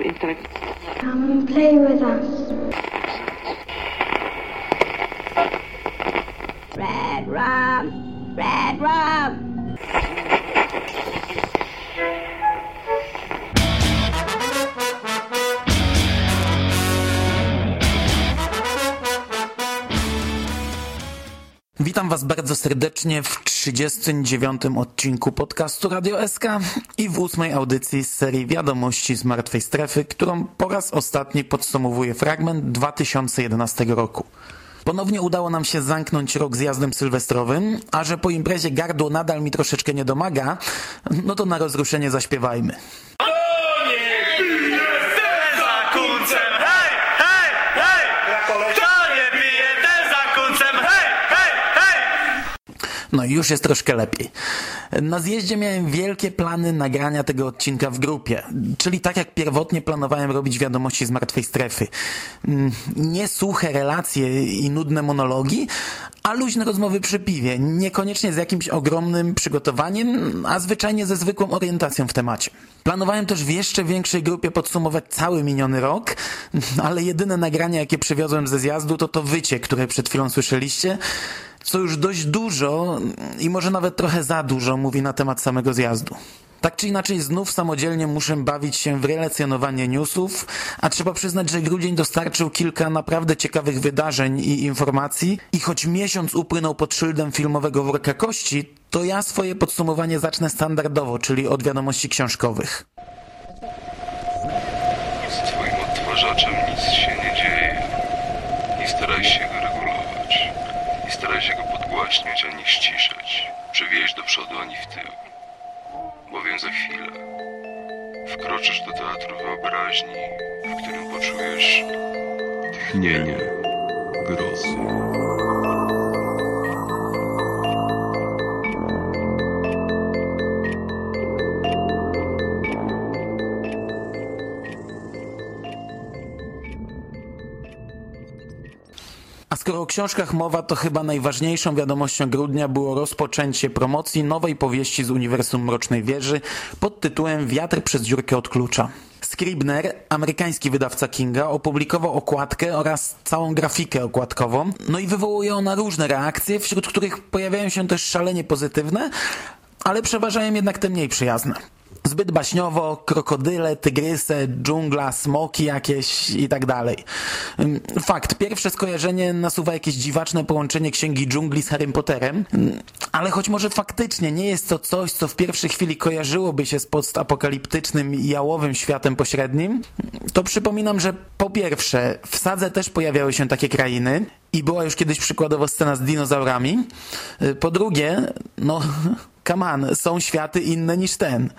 intelekt. Come and play with us. Red rum, red rum. Witam Was bardzo serdecznie w 39. odcinku podcastu Radio SK i w ósmej audycji z serii Wiadomości z Martwej Strefy, którą po raz ostatni podsumowuje fragment 2011 roku. Ponownie udało nam się zamknąć rok zjazdem sylwestrowym, a że po imprezie gardło nadal mi troszeczkę nie domaga, no to na rozruszenie zaśpiewajmy. No już jest troszkę lepiej. Na zjeździe miałem wielkie plany nagrania tego odcinka w grupie, czyli tak jak pierwotnie planowałem robić wiadomości z martwej strefy. Mm, Nie suche relacje i nudne monologi, a luźne rozmowy przy piwie, niekoniecznie z jakimś ogromnym przygotowaniem, a zwyczajnie ze zwykłą orientacją w temacie. Planowałem też w jeszcze większej grupie podsumować cały miniony rok, ale jedyne nagranie, jakie przywiozłem ze zjazdu, to to wycie, które przed chwilą słyszeliście, co już dość dużo i może nawet trochę za dużo mówi na temat samego zjazdu. Tak czy inaczej, znów samodzielnie muszę bawić się w relacjonowanie newsów, a trzeba przyznać, że grudzień dostarczył kilka naprawdę ciekawych wydarzeń i informacji i choć miesiąc upłynął pod szyldem filmowego worka kości, to ja swoje podsumowanie zacznę standardowo, czyli od wiadomości książkowych. Z twoim odtwarzaczem nic się nie dzieje. Nie staraj się podgłaśniać ani ściszać. Przewieź do przodu ani w tył. Bowiem za chwilę wkroczysz do teatru wyobraźni, w którym poczujesz tchnienie grozy. Skoro o książkach mowa, to chyba najważniejszą wiadomością grudnia było rozpoczęcie promocji nowej powieści z Uniwersum Mrocznej Wieży pod tytułem Wiatr przez dziurkę od klucza. Scribner, amerykański wydawca Kinga, opublikował okładkę oraz całą grafikę okładkową, no i wywołuje ona różne reakcje, wśród których pojawiają się też szalenie pozytywne, ale przeważają jednak te mniej przyjazne. Zbyt baśniowo, krokodyle, tygryse, dżungla, smoki jakieś i tak dalej. Ym, Fakt, pierwsze skojarzenie nasuwa jakieś dziwaczne połączenie księgi dżungli z Harrym Potterem, Ym, ale choć może faktycznie nie jest to coś, co w pierwszej chwili kojarzyłoby się z postapokaliptycznym i jałowym światem pośrednim, to przypominam, że po pierwsze, w sadze też pojawiały się takie krainy i była już kiedyś przykładowo scena z dinozaurami. Y, Po drugie, no, on, są światy inne niż ten.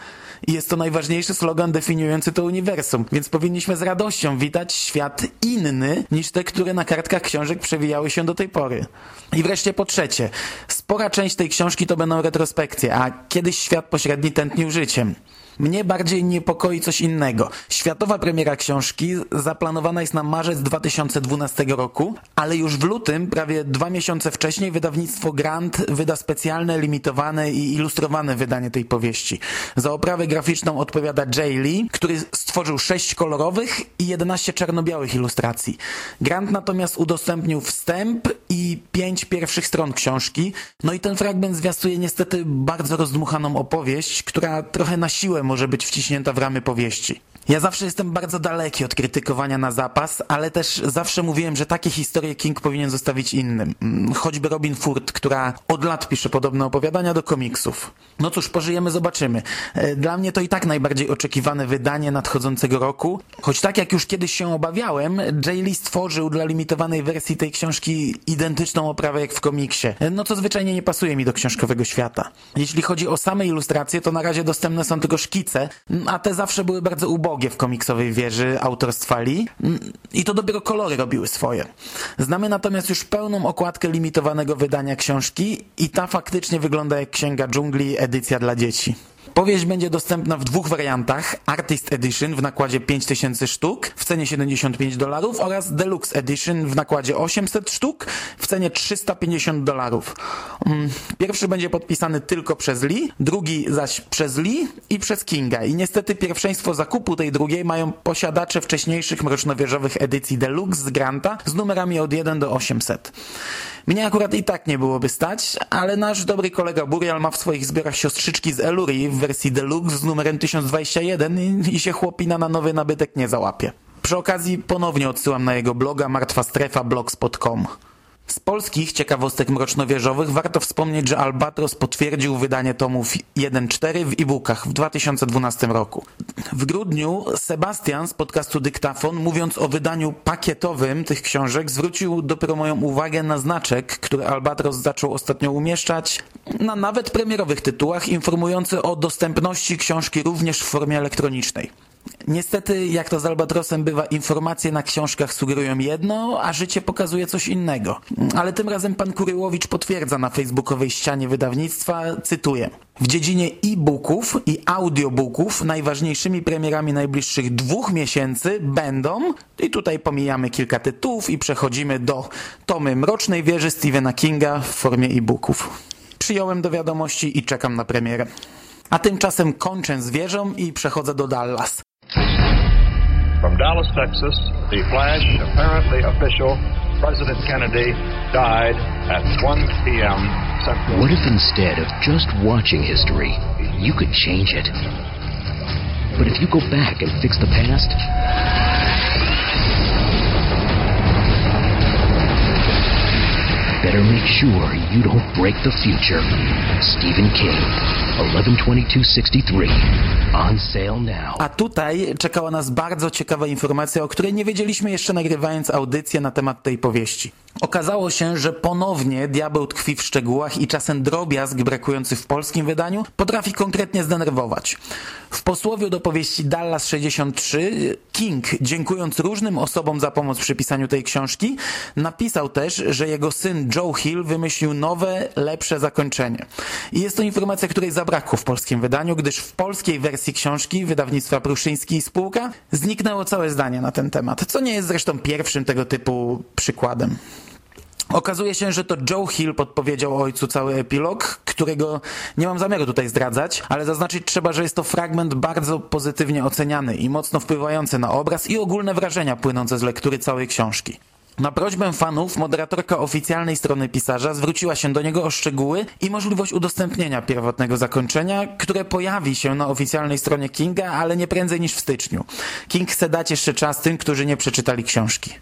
I jest to najważniejszy slogan definiujący to uniwersum, więc powinniśmy z radością witać świat inny niż te, które na kartkach książek przewijały się do tej pory. I wreszcie po trzecie, spora część tej książki to będą retrospekcje, a kiedyś świat pośredni tętnił życiem. Mnie bardziej niepokoi coś innego. Światowa premiera książki zaplanowana jest na marzec 2012 roku, ale już w lutym, prawie dwa miesiące wcześniej, wydawnictwo Grant wyda specjalne, limitowane i ilustrowane wydanie tej powieści. Za oprawę graficzną odpowiada Jay Lee, który stworzył sześć kolorowych i 11 czarno-białych ilustracji. Grant natomiast udostępnił wstęp i pięć pierwszych stron książki. No i ten fragment zwiastuje niestety bardzo rozdmuchaną opowieść, która trochę na siłę może być wciśnięta w ramy powieści. Ja zawsze jestem bardzo daleki od krytykowania na zapas, ale też zawsze mówiłem, że takie historie King powinien zostawić innym. Mm, Choćby Robin Ford, która od lat pisze podobne opowiadania do komiksów. No cóż, pożyjemy, zobaczymy. E, Dla mnie to i tak najbardziej oczekiwane wydanie nadchodzącego roku, choć tak jak już kiedyś się obawiałem, Lee stworzył dla limitowanej wersji tej książki identyczną oprawę jak w komiksie, E, no co zwyczajnie nie pasuje mi do książkowego świata. Jeśli chodzi o same ilustracje, to na razie dostępne są tylko szkice, m, a te zawsze były bardzo ubogie w komiksowej wieży autorstwa Lee m, i to dopiero kolory robiły swoje. Znamy natomiast już pełną okładkę limitowanego wydania książki i ta faktycznie wygląda jak Księga Dżungli, edycja dla dzieci. Powieść będzie dostępna w dwóch wariantach: Artist Edition w nakładzie 5000 sztuk w cenie 75 dolarów oraz Deluxe Edition w nakładzie 800 sztuk w cenie 350 dolarów. Mm, Pierwszy będzie podpisany tylko przez Lee, drugi zaś przez Lee i przez Kinga. I niestety pierwszeństwo zakupu tej drugiej mają posiadacze wcześniejszych mrocznowieżowych edycji Deluxe z Granta z numerami od 1 do 800. Mnie akurat i tak nie byłoby stać, ale nasz dobry kolega Burial ma w swoich zbiorach siostrzyczki z Elurii w wersji Deluxe z numerem 1021 i, i się chłopina na nowy nabytek nie załapie. Przy okazji ponownie odsyłam na jego bloga martwastrefa.blogspot.com. Z polskich ciekawostek mrocznowieżowych warto wspomnieć, że Albatros potwierdził wydanie tomów 1-4 w e-bookach w 2012 roku. W grudniu Sebastian z podcastu Dyktafon, mówiąc o wydaniu pakietowym tych książek, zwrócił dopiero moją uwagę na znaczek, który Albatros zaczął ostatnio umieszczać na nawet premierowych tytułach, informujący o dostępności książki również w formie elektronicznej. Niestety, jak to z Albatrosem bywa, informacje na książkach sugerują jedno, a życie pokazuje coś innego. Ale tym razem pan Kuryłowicz potwierdza na facebookowej ścianie wydawnictwa, cytuję. W dziedzinie e-booków i audiobooków najważniejszymi premierami najbliższych dwóch miesięcy będą, i tutaj pomijamy kilka tytułów i przechodzimy do Tomy Mrocznej Wieży Stephena Kinga w formie e-booków. Przyjąłem do wiadomości i czekam na premierę. A tymczasem kończę z wieżą i przechodzę do Dallas. From Dallas, Texas, the flash, apparently official, President Kennedy died at 1 p.m. Central. What if instead of just watching history, you could change it? But if you go back and fix the past, better make sure you don't break the future. Stephen King, 112263. A tutaj czekała nas bardzo ciekawa informacja, o której nie wiedzieliśmy jeszcze nagrywając audycję na temat tej powieści. Okazało się, że ponownie diabeł tkwi w szczegółach i czasem drobiazg brakujący w polskim wydaniu potrafi konkretnie zdenerwować. W posłowiu do powieści Dallas 63 King, dziękując różnym osobom za pomoc przy pisaniu tej książki, napisał też, że jego syn Joe Hill wymyślił nowe, lepsze zakończenie. I jest to informacja, której zabrakło w polskim wydaniu, gdyż w polskiej wersji książki wydawnictwa Pruszyński i Spółka zniknęło całe zdanie na ten temat, co nie jest zresztą pierwszym tego typu przykładem. Okazuje się, że to Joe Hill podpowiedział ojcu cały epilog, którego nie mam zamiaru tutaj zdradzać, ale zaznaczyć trzeba, że jest to fragment bardzo pozytywnie oceniany i mocno wpływający na obraz i ogólne wrażenia płynące z lektury całej książki. Na prośbę fanów moderatorka oficjalnej strony pisarza zwróciła się do niego o szczegóły i możliwość udostępnienia pierwotnego zakończenia, które pojawi się na oficjalnej stronie Kinga, ale nie prędzej niż w styczniu. King chce dać jeszcze czas tym, którzy nie przeczytali książki.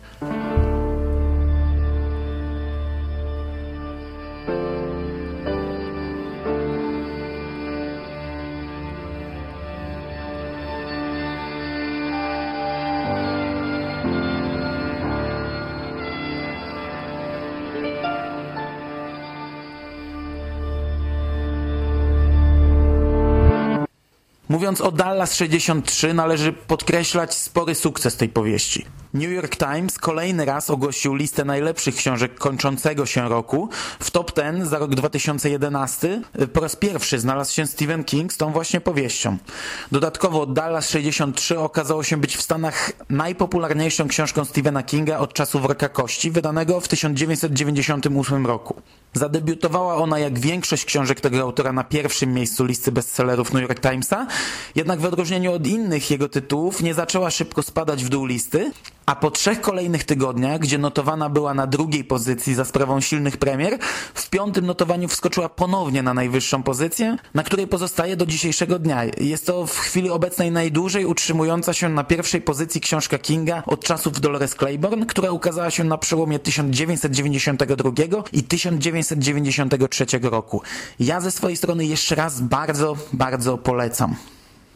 Mówiąc o Dallas 63, należy podkreślać spory sukces tej powieści. New York Times kolejny raz ogłosił listę najlepszych książek kończącego się roku. W top 10 za rok 2011 po raz pierwszy znalazł się Stephen King z tą właśnie powieścią. Dodatkowo Dallas 63 okazało się być w Stanach najpopularniejszą książką Stephena Kinga od czasu Worka Kości, wydanego w 1998 roku. Zadebiutowała ona jak większość książek tego autora na pierwszym miejscu listy bestsellerów New York Timesa, jednak w odróżnieniu od innych jego tytułów nie zaczęła szybko spadać w dół listy, a po trzech kolejnych tygodniach, gdzie notowana była na drugiej pozycji za sprawą silnych premier, w piątym notowaniu wskoczyła ponownie na najwyższą pozycję, na której pozostaje do dzisiejszego dnia. Jest to w chwili obecnej najdłużej utrzymująca się na pierwszej pozycji książka Kinga od czasów Dolores Claiborne, która ukazała się na przełomie 1992 i 1993 roku. Ja ze swojej strony jeszcze raz bardzo, bardzo polecam.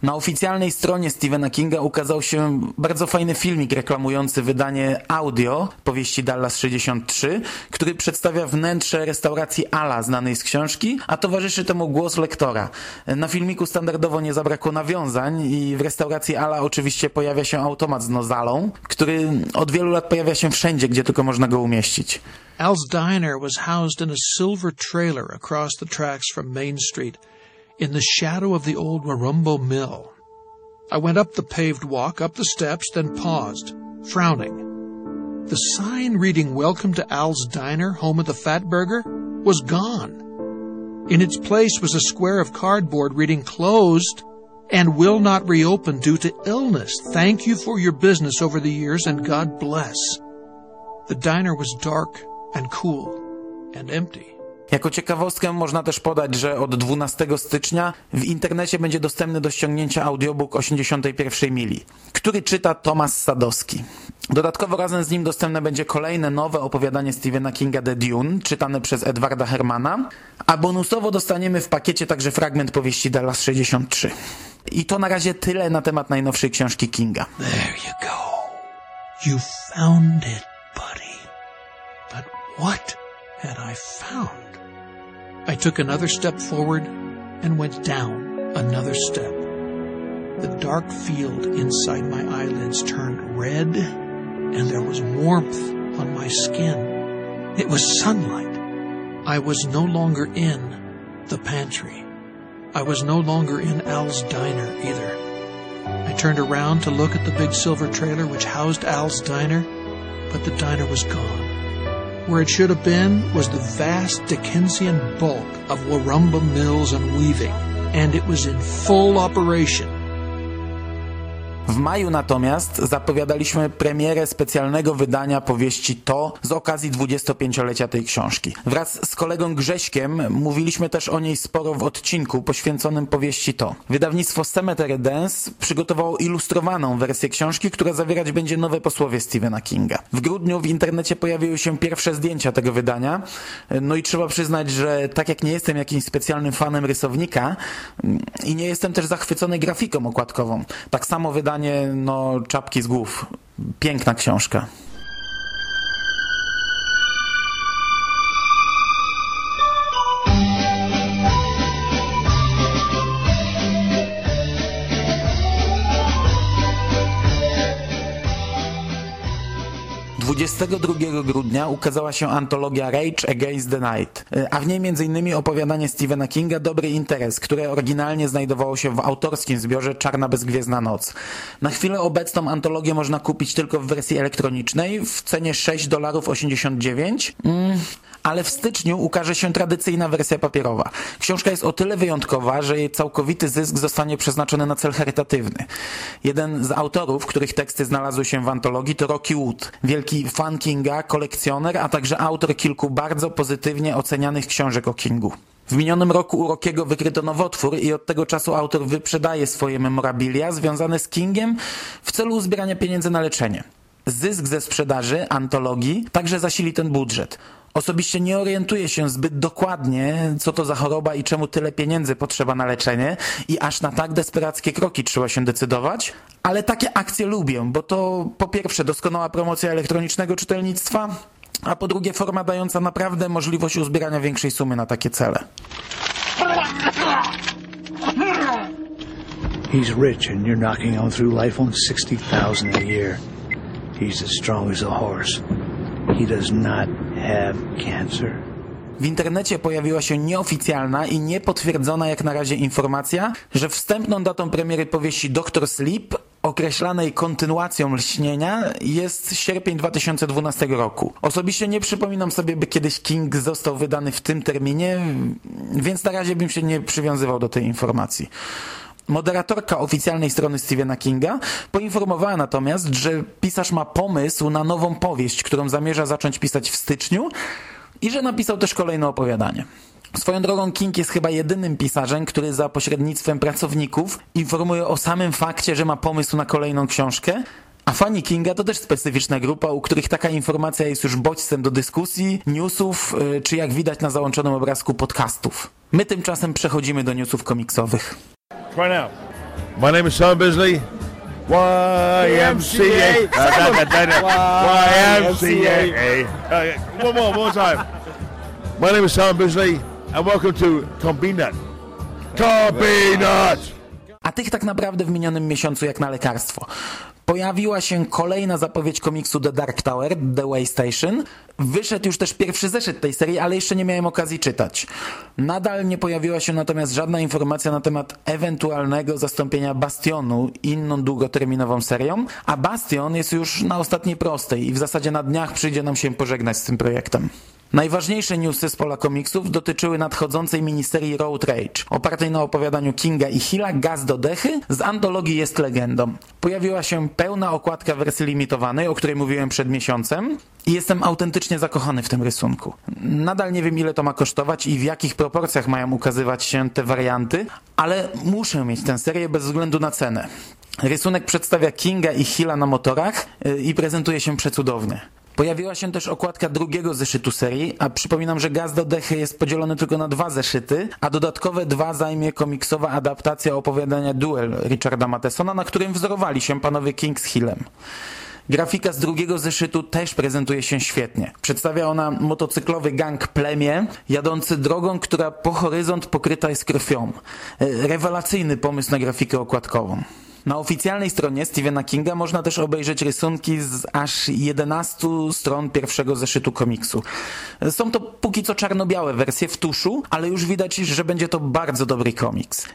Na oficjalnej stronie Stephena Kinga ukazał się bardzo fajny filmik reklamujący wydanie audio powieści Dallas 63, który przedstawia wnętrze restauracji Ala znanej z książki, a towarzyszy temu głos lektora. Na filmiku standardowo nie zabrakło nawiązań i w restauracji Ala oczywiście pojawia się automat z nozalą, który od wielu lat pojawia się wszędzie, gdzie tylko można go umieścić. Al's Diner was housed in a silver trailer across the tracks from Main Street. In the shadow of the old Warumbo mill. I went up the paved walk, up the steps, then paused, frowning. The sign reading Welcome to Al's Diner, home of the Fat Burger, was gone. In its place was a square of cardboard reading closed and will not reopen due to illness. Thank you for your business over the years and God bless. The diner was dark and cool and empty. Jako ciekawostkę można też podać, że od 12 stycznia w internecie będzie dostępny do ściągnięcia audiobook 81 mili, który czyta Tomasz Sadowski. Dodatkowo razem z nim dostępne będzie kolejne nowe opowiadanie Stephena Kinga The Dune, czytane przez Edwarda Hermana, a bonusowo dostaniemy w pakiecie także fragment powieści Dallas 63. I to na razie tyle na temat najnowszej książki Kinga. There you go. You found it, buddy. But what had I found? I took another step forward and went down another step. The dark field inside my eyelids turned red, and there was warmth on my skin. It was sunlight. I was no longer in the pantry. I was no longer in Al's diner either. I turned around to look at the big silver trailer which housed Al's diner, but the diner was gone. Where it should have been was the vast Dickensian bulk of Warumba mills and weaving, and it was in full operation. W maju natomiast zapowiadaliśmy premierę specjalnego wydania powieści To z okazji 25-lecia tej książki. Wraz z kolegą Grześkiem mówiliśmy też o niej sporo w odcinku poświęconym powieści To. Wydawnictwo Cemetery Dance przygotowało ilustrowaną wersję książki, która zawierać będzie nowe posłowie Stephena Kinga. W grudniu w internecie pojawiły się pierwsze zdjęcia tego wydania, no i trzeba przyznać, że tak jak nie jestem jakimś specjalnym fanem rysownika mm, i nie jestem też zachwycony grafiką okładkową, tak samo wydanie no czapki z głów. Piękna książka. 22 grudnia ukazała się antologia Rage Against the Night, a w niej m.in. opowiadanie Stephena Kinga Dobry Interes, które oryginalnie znajdowało się w autorskim zbiorze Czarna Bezgwiezdna Noc. Na chwilę obecną antologię można kupić tylko w wersji elektronicznej w cenie 6 dolarów 89, ale w styczniu ukaże się tradycyjna wersja papierowa. Książka jest o tyle wyjątkowa, że jej całkowity zysk zostanie przeznaczony na cel charytatywny. Jeden z autorów, których teksty znalazły się w antologii to Rocky Wood, wielki fan Kinga, kolekcjoner, a także autor kilku bardzo pozytywnie ocenianych książek o Kingu. W minionym roku u Rockiego wykryto nowotwór i od tego czasu autor wyprzedaje swoje memorabilia związane z Kingiem w celu uzbierania pieniędzy na leczenie. Zysk ze sprzedaży antologii także zasili ten budżet. Osobiście nie orientuję się zbyt dokładnie, co to za choroba i czemu tyle pieniędzy potrzeba na leczenie i aż na tak desperackie kroki trzeba się decydować, ale takie akcje lubię, bo to po pierwsze doskonała promocja elektronicznego czytelnictwa, a po drugie forma dająca naprawdę możliwość uzbierania większej sumy na takie cele. He's rich and you're knocking on through life on 60,000 a year. He's as strong as a horse. He does not have cancer. W internecie pojawiła się nieoficjalna i niepotwierdzona jak na razie informacja, że wstępną datą premiery powieści Dr. Sleep, określanej kontynuacją lśnienia, jest sierpień 2012 roku. Osobiście nie przypominam sobie, by kiedyś King został wydany w tym terminie, więc na razie bym się nie przywiązywał do tej informacji. Moderatorka oficjalnej strony Stephena Kinga poinformowała natomiast, że pisarz ma pomysł na nową powieść, którą zamierza zacząć pisać w styczniu i że napisał też kolejne opowiadanie. Swoją drogą King jest chyba jedynym pisarzem, który za pośrednictwem pracowników informuje o samym fakcie, że ma pomysł na kolejną książkę, a fani Kinga to też specyficzna grupa, u których taka informacja jest już bodźcem do dyskusji, newsów, y, czy jak widać na załączonym obrazku podcastów. My tymczasem przechodzimy do newsów komiksowych. Right now. My name is Sean Bisley. YMCA. YMCA. Uh, One more, one more time. My name is Sean Bisley, and welcome to Combinat. Combinat. a tych tak naprawdę w minionym miesiącu jak na lekarstwo. Pojawiła się kolejna zapowiedź komiksu The Dark Tower, The Way Station. Wyszedł już też pierwszy zeszyt tej serii, ale jeszcze nie miałem okazji czytać. Nadal nie pojawiła się natomiast żadna informacja na temat ewentualnego zastąpienia Bastionu inną długoterminową serią, a Bastion jest już na ostatniej prostej i w zasadzie na dniach przyjdzie nam się pożegnać z tym projektem. Najważniejsze newsy z pola komiksów dotyczyły nadchodzącej miniserii Road Rage, opartej na opowiadaniu Kinga i Hilla Gaz do Dechy z antologii Jest Legendą. Pojawiła się pełna okładka wersji limitowanej, o której mówiłem przed miesiącem i jestem autentycznie zakochany w tym rysunku. Nadal nie wiem ile to ma kosztować i w jakich proporcjach mają ukazywać się te warianty, ale muszę mieć tę serię bez względu na cenę. Rysunek przedstawia Kinga i Hilla na motorach yy, i prezentuje się przecudownie. Pojawiła się też okładka drugiego zeszytu serii, a przypominam, że Gaz do Dechy jest podzielony tylko na dwa zeszyty, a dodatkowe dwa zajmie komiksowa adaptacja opowiadania Duel Richarda Mathesona, na którym wzorowali się panowie King z Hillem. Grafika z drugiego zeszytu też prezentuje się świetnie. Przedstawia ona motocyklowy gang plemię, jadący drogą, która po horyzont pokryta jest krwią. Rewelacyjny pomysł na grafikę okładkową. Na oficjalnej stronie Stephena Kinga można też obejrzeć rysunki z aż 11 stron pierwszego zeszytu komiksu. Są to póki co czarno-białe wersje w tuszu, ale już widać, że będzie to bardzo dobry komiks.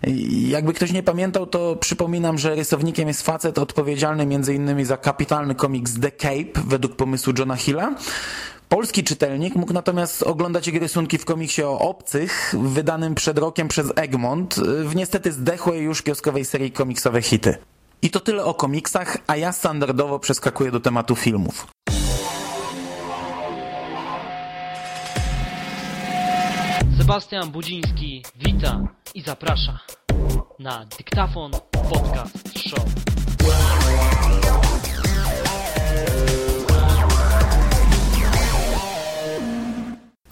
Jakby ktoś nie pamiętał, to przypominam, że rysownikiem jest facet odpowiedzialny m.in. za kapitalny komiks The Cape według pomysłu Johna Hilla. Polski czytelnik mógł natomiast oglądać jego rysunki w komiksie o obcych, wydanym przed rokiem przez Egmont, w niestety zdechłej już kioskowej serii komiksowe hity. I to tyle o komiksach, a ja standardowo przeskakuję do tematu filmów. Sebastian Budziński wita i zaprasza na Dyktafon Podcast Show.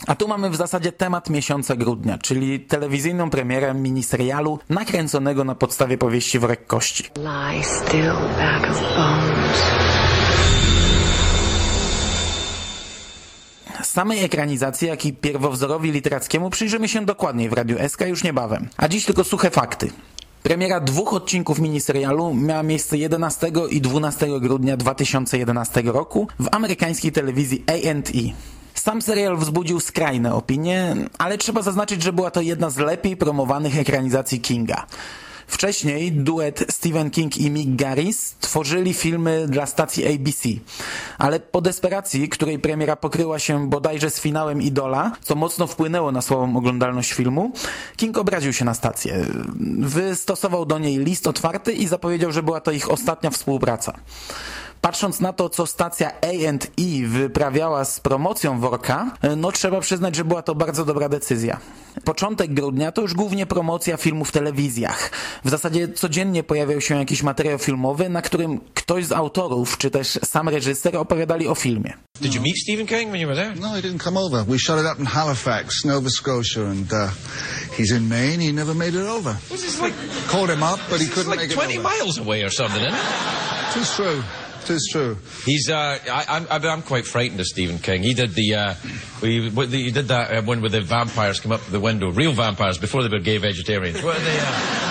A tu mamy w zasadzie temat miesiąca grudnia, czyli telewizyjną premierę miniserialu nakręconego na podstawie powieści Worek Kości. Lie still, bag of bones. Samej ekranizacji, jak i pierwowzorowi literackiemu przyjrzymy się dokładniej w Radiu SK już niebawem. A dziś tylko suche fakty. Premiera dwóch odcinków miniserialu miała miejsce 11 i 12 grudnia 2011 roku w amerykańskiej telewizji A&E. Sam serial wzbudził skrajne opinie, ale trzeba zaznaczyć, że była to jedna z lepiej promowanych ekranizacji Kinga. Wcześniej duet Stephen King i Mick Garris tworzyli filmy dla stacji ABC, ale po desperacji, której premiera pokryła się bodajże z finałem Idola, co mocno wpłynęło na słabą oglądalność filmu, King obraził się na stację. Wystosował do niej list otwarty i zapowiedział, że była to ich ostatnia współpraca. Patrząc na to, co stacja A&E wyprawiała z promocją worka, no trzeba przyznać, że była to bardzo dobra decyzja. Początek grudnia to już głównie promocja filmu w telewizjach. W zasadzie codziennie pojawiał się jakiś materiał filmowy, na którym ktoś z autorów, czy też sam reżyser opowiadali o filmie. Did you meet Stephen King when you were there? No, he didn't come over. We shot it up in Halifax, Nova Scotia, and uh, he's in Maine. He never made it over. Was this like Called him up, but he couldn't like make it 20 over. miles away or something, isn't it? Tis true. Tis true. He's. Uh, I, I'm. I'm- quite frightened of Stephen King. He did the. Uh, the- he did that uh, one where the vampires come up the window, real vampires before they were gay vegetarians. What are they? Uh,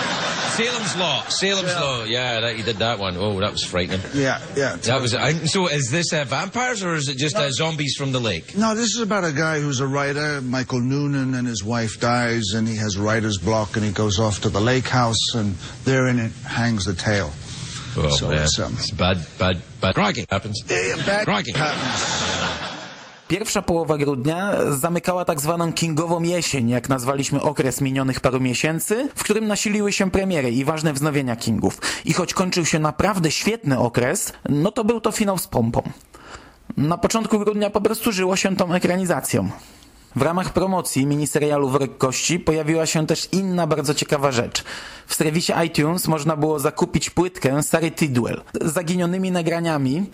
Salem's Law. Salem's Law. Yeah, that, he did that one. Oh, that was frightening. Yeah, yeah. That was. I, so, is this uh, vampires or is it just uh, zombies from the lake? No, this is about a guy who's a writer, Michael Noonan, and his wife dies, and he has writer's block, and he goes off to the lake house, and therein it hangs the tale. Oh So man, it's, um, it's bad, bad, bad. Cracking happens. Bad Cracking. Pierwsza połowa grudnia zamykała tak zwaną kingową jesień, jak nazwaliśmy okres minionych paru miesięcy, w którym nasiliły się premiery i ważne wznowienia kingów. I choć kończył się naprawdę świetny okres, no to był to finał z pompą. Na początku grudnia po prostu żyło się tą ekranizacją. W ramach promocji miniserialu Worek Kości pojawiła się też inna bardzo ciekawa rzecz. W serwisie iTunes można było zakupić płytkę Sary Tidwell z zaginionymi nagraniami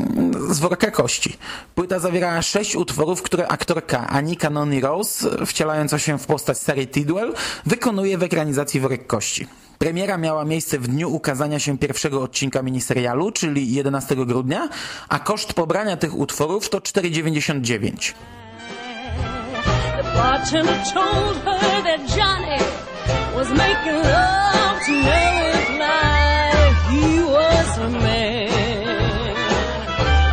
z Worka Kości. Płyta zawierała sześć utworów, które aktorka Anika Noni Rose, wcielająca się w postać Sary Tidwell, wykonuje w ekranizacji Worek Kości. Premiera miała miejsce w dniu ukazania się pierwszego odcinka miniserialu, czyli 11 grudnia, a koszt pobrania tych utworów to 4,99. Bartender told her that Johnny was making love to Fly. He was a man.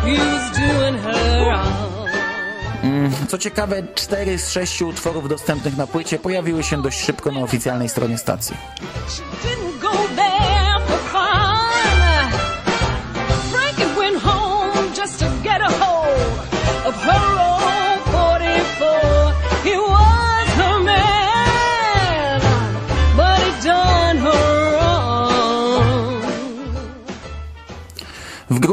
He was doing her. Mm, co ciekawe, cztery z sześciu utworów dostępnych na płycie pojawiły się dość szybko na oficjalnej stronie stacji. She didn't go there.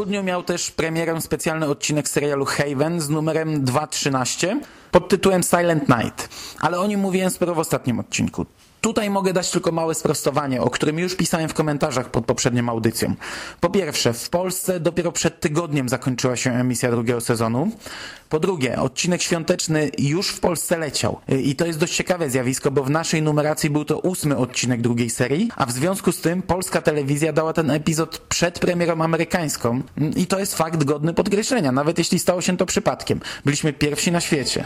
Grudniu miał też premierę specjalny odcinek serialu Haven z numerem 2.13 pod tytułem Silent Night, ale o nim mówiłem sporo w ostatnim odcinku. Tutaj mogę dać tylko małe sprostowanie, o którym już pisałem w komentarzach pod poprzednią audycją. Po pierwsze, w Polsce dopiero przed tygodniem zakończyła się emisja drugiego sezonu. Po drugie, odcinek świąteczny już w Polsce leciał. I to jest dość ciekawe zjawisko, bo w naszej numeracji był to ósmy odcinek drugiej serii, a w związku z tym polska telewizja dała ten epizod przed premierą amerykańską. I to jest fakt godny podkreślenia, nawet jeśli stało się to przypadkiem. Byliśmy pierwsi na świecie.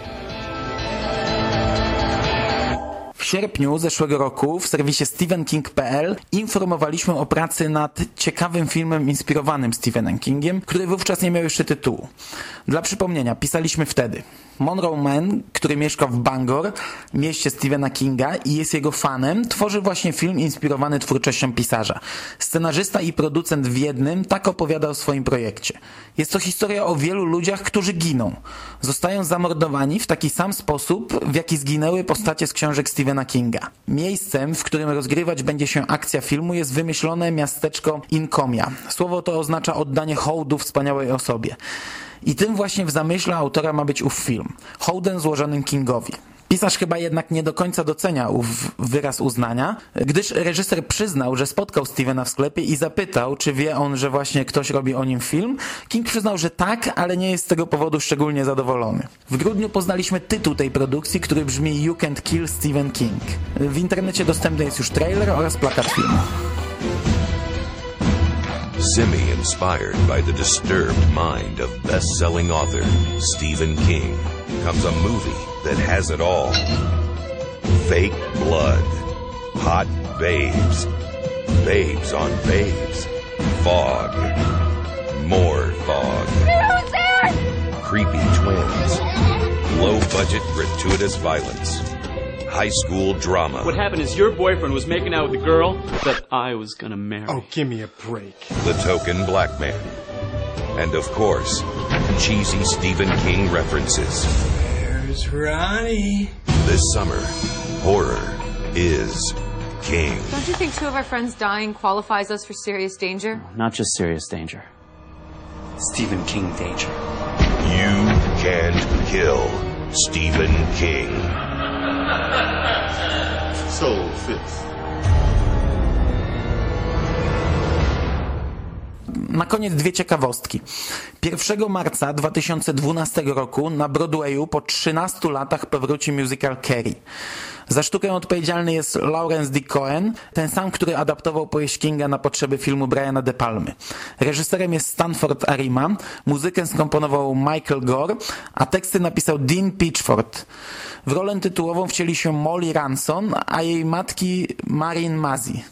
W sierpniu zeszłego roku w serwisie stephenking.pl informowaliśmy o pracy nad ciekawym filmem inspirowanym Stephenem Kingiem, który wówczas nie miał jeszcze tytułu. Dla przypomnienia, pisaliśmy wtedy. Monroe Man, który mieszka w Bangor, mieście Stephena Kinga i jest jego fanem, tworzy właśnie film inspirowany twórczością pisarza. Scenarzysta i producent w jednym tak opowiada o swoim projekcie. Jest to historia o wielu ludziach, którzy giną. Zostają zamordowani w taki sam sposób, w jaki zginęły postacie z książek Stephena Kinga. Miejscem, w którym rozgrywać będzie się akcja filmu jest wymyślone miasteczko Incomia. Słowo to oznacza oddanie hołdu wspaniałej osobie. I tym właśnie w zamyśle autora ma być ów film. Hołdem złożonym Kingowi. Pisarz chyba jednak nie do końca docenia ów wyraz uznania, gdyż reżyser przyznał, że spotkał Stevena w sklepie i zapytał, czy wie on, że właśnie ktoś robi o nim film. King przyznał, że tak, ale nie jest z tego powodu szczególnie zadowolony. W grudniu poznaliśmy tytuł tej produkcji, który brzmi You Can't Kill Stephen King. W internecie dostępny jest już trailer oraz plakat filmu. Semi-inspired by the disturbed mind of best-selling author Stephen King comes a movie that has it all. Fake blood, hot babes, babes on babes, fog, more fog, Who's there? creepy twins, low-budget gratuitous violence, high school drama. What happened is your boyfriend was making out with a girl that I was gonna marry. Oh, give me a break. The Token Black Man. And of course, cheesy Stephen King references. There's Ronnie. This summer, horror is king. Don't you think two of our friends dying qualifies us for serious danger? Not just serious danger. Stephen King danger. You can't kill Stephen King. Soul Fifth. Na koniec dwie ciekawostki. 1 marca 2012 roku na Broadwayu po 13 latach powróci musical Carrie. Za sztukę odpowiedzialny jest Lawrence D. Cohen, ten sam, który adaptował powieść Kinga na potrzeby filmu Briana De Palmy. Reżyserem jest Stanford Arima, muzykę skomponował Michael Gore, a teksty napisał Dean Pitchford. W rolę tytułową wcieli się Molly Ranson, a jej matki Marin Mazzi.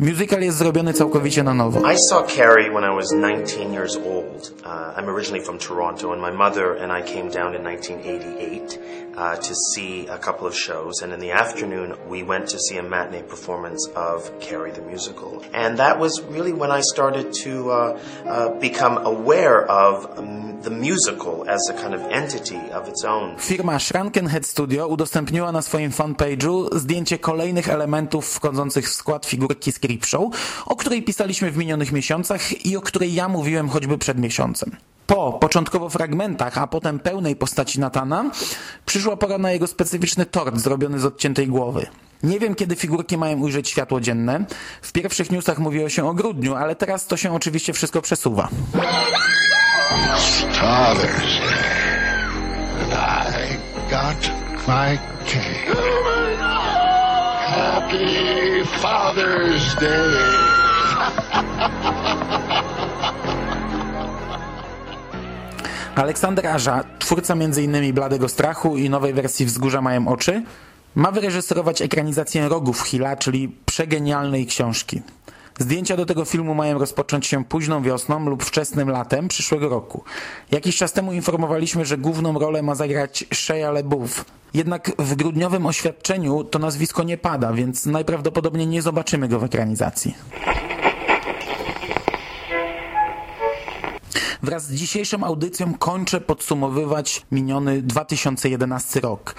Musical jest zrobiony całkowicie na nowo. I saw Carrie when I was 19 years old. Uh, I'm originally from Toronto, and my mother and I came down in 1988 uh, to see a couple of shows. And in the afternoon, we went to see a matinee performance of Carrie the musical. And that was really when I started to uh, uh, become aware of um, the musical as a kind of entity of its own. Firma Shrankenhead Studio udostępniła na swoim fanpage'u zdjęcie kolejnych elementów wchodzących w skład figurki z Creepshow, o której pisaliśmy w minionych miesiącach i o której ja mówiłem choćby przed miesiącem. Po początkowo fragmentach, a potem pełnej postaci Natana, przyszła pora na jego specyficzny tort zrobiony z odciętej głowy. Nie wiem, kiedy figurki mają ujrzeć światło dzienne. W pierwszych newsach mówiło się o grudniu, ale teraz to się oczywiście wszystko przesuwa. I got my cake. Happy Father's Day. Aleksander Aża, twórca m.in. Bladego Strachu i nowej wersji Wzgórza mają oczy, ma wyreżyserować ekranizację Rogów Hilla, czyli przegenialnej książki. Zdjęcia do tego filmu mają rozpocząć się późną wiosną lub wczesnym latem przyszłego roku. Jakiś czas temu informowaliśmy, że główną rolę ma zagrać Shia LaBeouf. Jednak w grudniowym oświadczeniu to nazwisko nie pada, więc najprawdopodobniej nie zobaczymy go w ekranizacji. Wraz z dzisiejszą audycją kończę podsumowywać miniony 2011 rok.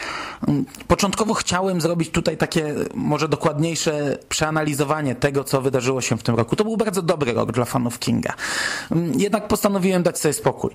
Początkowo chciałem zrobić tutaj takie może dokładniejsze przeanalizowanie tego, co wydarzyło się w tym roku. To był bardzo dobry rok dla fanów Kinga. Jednak postanowiłem dać sobie spokój.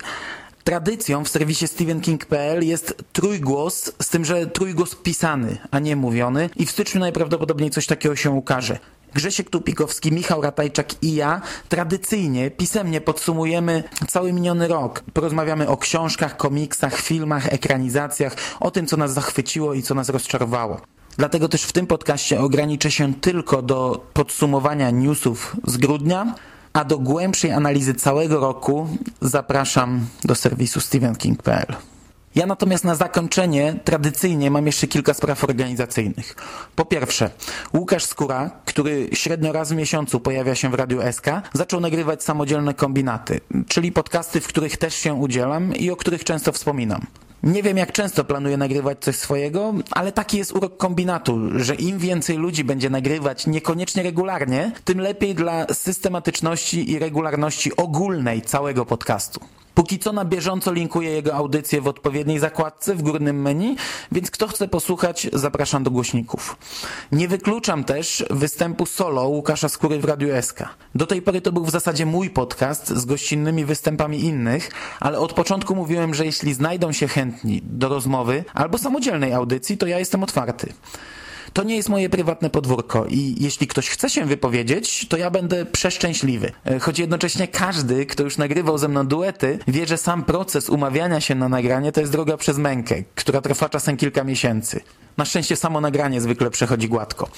Tradycją w serwisie StephenKing.pl jest trójgłos, z tym, że trójgłos pisany, a nie mówiony i w styczniu najprawdopodobniej coś takiego się ukaże. Grzesiek Tupikowski, Michał Ratajczak i ja tradycyjnie, pisemnie podsumujemy cały miniony rok. Porozmawiamy o książkach, komiksach, filmach, ekranizacjach, o tym, co nas zachwyciło i co nas rozczarowało. Dlatego też w tym podcaście ograniczę się tylko do podsumowania newsów z grudnia, a do głębszej analizy całego roku zapraszam do serwisu stevenking.pl. Ja natomiast na zakończenie tradycyjnie mam jeszcze kilka spraw organizacyjnych. Po pierwsze, Łukasz Skóra, który średnio raz w miesiącu pojawia się w Radiu SK, zaczął nagrywać samodzielne kombinaty, czyli podcasty, w których też się udzielam i o których często wspominam. Nie wiem, jak często planuję nagrywać coś swojego, ale taki jest urok kombinatu, że im więcej ludzi będzie nagrywać niekoniecznie regularnie, tym lepiej dla systematyczności i regularności ogólnej całego podcastu. Póki co na bieżąco linkuję jego audycję w odpowiedniej zakładce w górnym menu, więc kto chce posłuchać, zapraszam do głośników. Nie wykluczam też występu solo Łukasza Skóry w Radiu SK. Do tej pory to był w zasadzie mój podcast z gościnnymi występami innych, ale od początku mówiłem, że jeśli znajdą się chętni do rozmowy albo samodzielnej audycji, to ja jestem otwarty. To nie jest moje prywatne podwórko i jeśli ktoś chce się wypowiedzieć, to ja będę przeszczęśliwy. E, choć jednocześnie każdy, kto już nagrywał ze mną duety, wie, że sam proces umawiania się na nagranie to jest droga przez mękę, która trwa czasem kilka miesięcy. Na szczęście samo nagranie zwykle przechodzi gładko.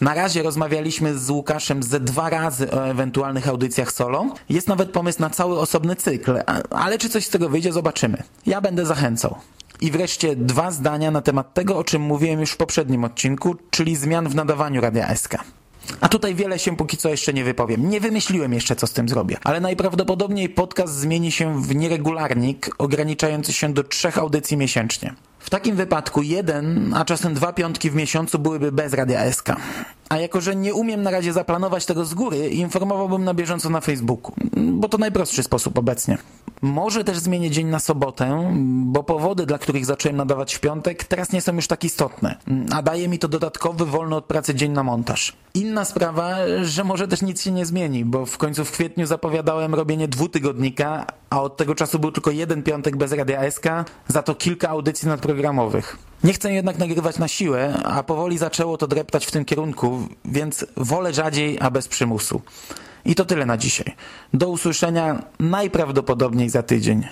Na razie rozmawialiśmy z Łukaszem ze dwa razy o ewentualnych audycjach solo. Jest nawet pomysł na cały osobny cykl, ale czy coś z tego wyjdzie, zobaczymy. Ja będę zachęcał. I wreszcie dwa zdania na temat tego, o czym mówiłem już w poprzednim odcinku, czyli zmian w nadawaniu Radia SK. A tutaj wiele się póki co jeszcze nie wypowiem. Nie wymyśliłem jeszcze, co z tym zrobię. Ale najprawdopodobniej podcast zmieni się w nieregularnik ograniczający się do trzech audycji miesięcznie. W takim wypadku jeden, a czasem dwa piątki w miesiącu byłyby bez Radia SK. A jako, że nie umiem na razie zaplanować tego z góry, informowałbym na bieżąco na Facebooku, bo to najprostszy sposób obecnie. Może też zmienię dzień na sobotę, bo powody, dla których zacząłem nadawać w piątek, teraz nie są już tak istotne, a daje mi to dodatkowy, wolny od pracy dzień na montaż. Inna sprawa, że może też nic się nie zmieni, bo w końcu w kwietniu zapowiadałem robienie dwutygodnika, a od tego czasu był tylko jeden piątek bez Radia SK, za to kilka audycji nadprogramowych. Nie chcę jednak nagrywać na siłę, a powoli zaczęło to dreptać w tym kierunku, więc wolę rzadziej, a bez przymusu. I to tyle na dzisiaj. Do usłyszenia najprawdopodobniej za tydzień.